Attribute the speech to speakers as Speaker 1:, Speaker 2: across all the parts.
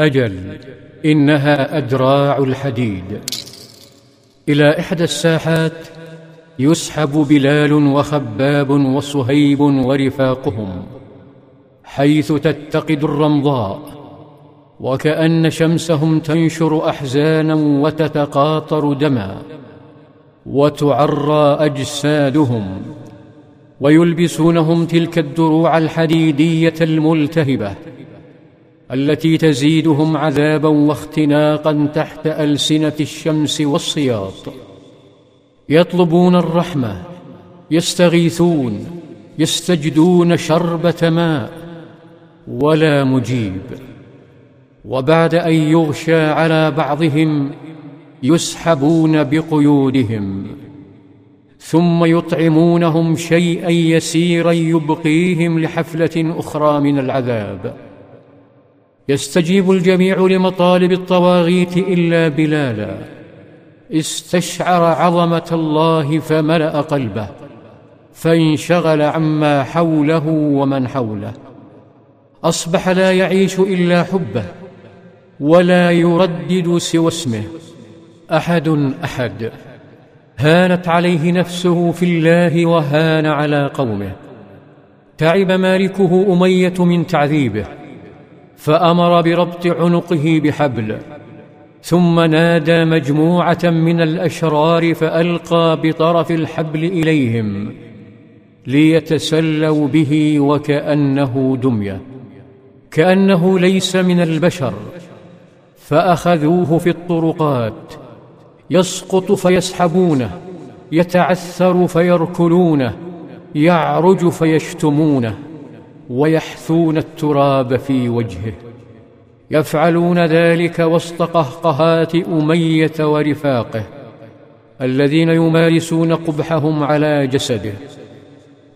Speaker 1: أجل إنها ادراع الحديد. إلى إحدى الساحات يسحب بلال وخباب وصهيب ورفاقهم حيث تتقد الرمضاء وكأن شمسهم تنشر أحزانا وتتقاطر دما وتعرى أجسادهم ويلبسونهم تلك الدروع الحديدية الملتهبة. التي تزيدهم عذابا واختناقا تحت ألسنة الشمس والصياط يطلبون الرحمة يستغيثون يستجدون شربة ماء ولا مجيب. وبعد أن يغشى على بعضهم يسحبون بقيودهم ثم يطعمونهم شيئا يسيرا يبقيهم لحفلة أخرى من العذاب. يستجيب الجميع لمطالب الطواغيت إلا بلالا. استشعر عظمة الله فملأ قلبه فانشغل عما حوله ومن حوله. أصبح لا يعيش إلا حبه ولا يردد سوى اسمه. أحد أحد. هانت عليه نفسه في الله وهان على قومه. تعب مالكه أمية من تعذيبه. فأمر بربط عنقه بحبل ثم نادى مجموعة من الأشرار فألقى بطرف الحبل إليهم ليتسلوا به وكأنه دمية كأنه ليس من البشر فأخذوه في الطرقات يسقط فيسحبونه يتعثر فيركلونه يعرج فيشتمونه. ويحثون التراب في وجهه. يفعلون ذلك وسط قهقهات أمية ورفاقه الذين يمارسون قبحهم على جسده.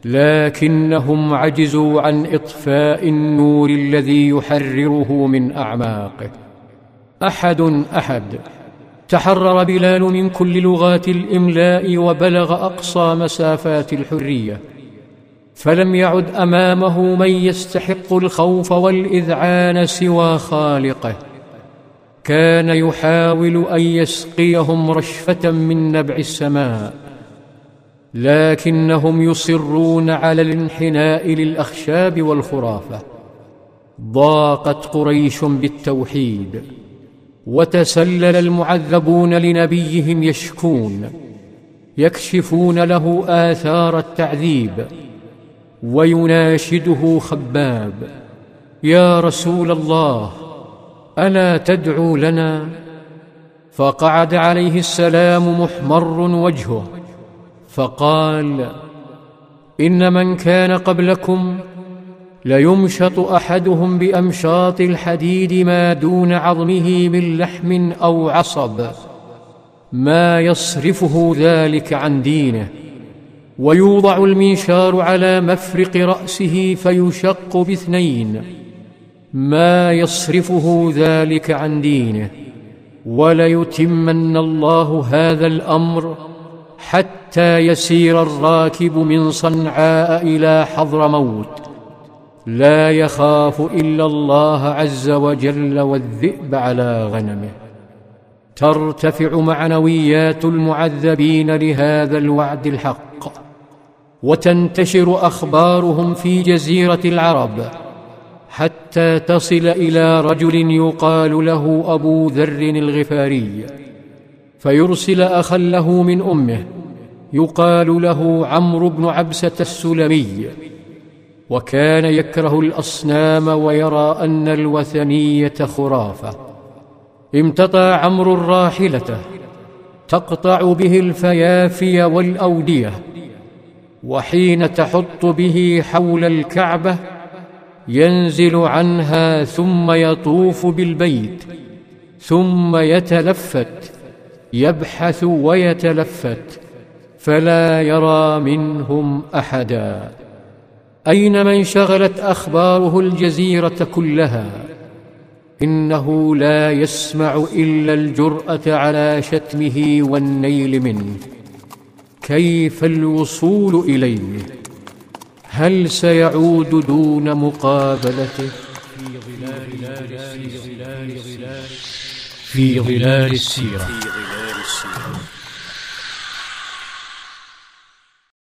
Speaker 1: لكنهم عجزوا عن إطفاء النور الذي يحرره من أعماقه. أحد أحد. تحرر بلال من كل لغات الإملاء وبلغ أقصى مسافات الحرية. فلم يعد أمامه من يستحق الخوف والإذعان سوى خالقه. كان يحاول أن يسقيهم رشفة من نبع السماء لكنهم يصرون على الانحناء للأخشاب والخرافة. ضاقت قريش بالتوحيد وتسلل المعذبون لنبيهم يشكون يكشفون له آثار التعذيب. ويناشده خباب يا رسول الله ألا تدعو لنا؟ فقعد عليه السلام محمر وجهه فقال إن من كان قبلكم ليمشط أحدهم بأمشاط الحديد ما دون عظمه من لحم أو عصب ما يصرفه ذلك عن دينه. ويوضع المنشار على مفرق رأسه فيشق باثنين. ما يصرفه ذلك عن دينه. وليتمن الله هذا الأمر حتى يسير الراكب من صنعاء إلى حضرموت لا يخاف إلا الله عز وجل والذئب على غنمه. ترتفع معنويات المعذبين لهذا الوعد الحق. وتنتشر أخبارهم في جزيرة العرب حتى تصل إلى رجل يقال له أبو ذر الغفاري فيرسل أخا له من أمه يقال له عمرو بن عبسة السلمي وكان يكره الأصنام ويرى أن الوثنية خرافة. امتطى عمرو راحلته تقطع به الفيافي والأودية وحين تحط به حول الكعبة ينزل عنها ثم يطوف بالبيت ثم يتلفت يبحث ويتلفت فلا يرى منهم أحدا. أين من شغلت أخباره الجزيرة كلها؟ إنه لا يسمع إلا الجرأة على شتمه والنيل منه. كيف الوصول إليه؟ هل سيعود دون مقابلته؟ في ظلال السيرة.
Speaker 2: في ظلال السيرة